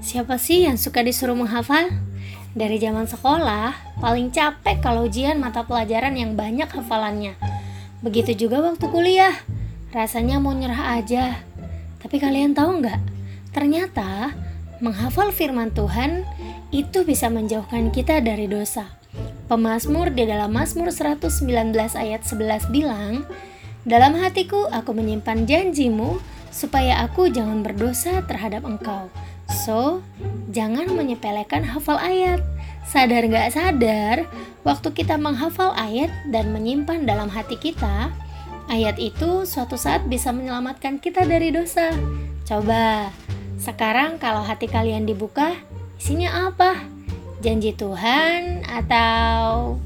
Siapa sih yang suka disuruh menghafal? Dari zaman sekolah, paling capek kalau ujian mata pelajaran yang banyak hafalannya. Begitu juga waktu kuliah, rasanya mau nyerah aja. Tapi kalian tahu nggak? Ternyata menghafal firman Tuhan itu bisa menjauhkan kita dari dosa. Pemazmur di dalam Mazmur 119 ayat 11 bilang, Dalam hatiku aku menyimpan janjimu supaya aku jangan berdosa terhadap engkau. So, jangan menyepelekan hafal ayat. Sadar gak sadar, waktu kita menghafal ayat dan menyimpan dalam hati kita, ayat itu suatu saat bisa menyelamatkan kita dari dosa. Coba, sekarang kalau hati kalian dibuka, isinya apa? Janji Tuhan atau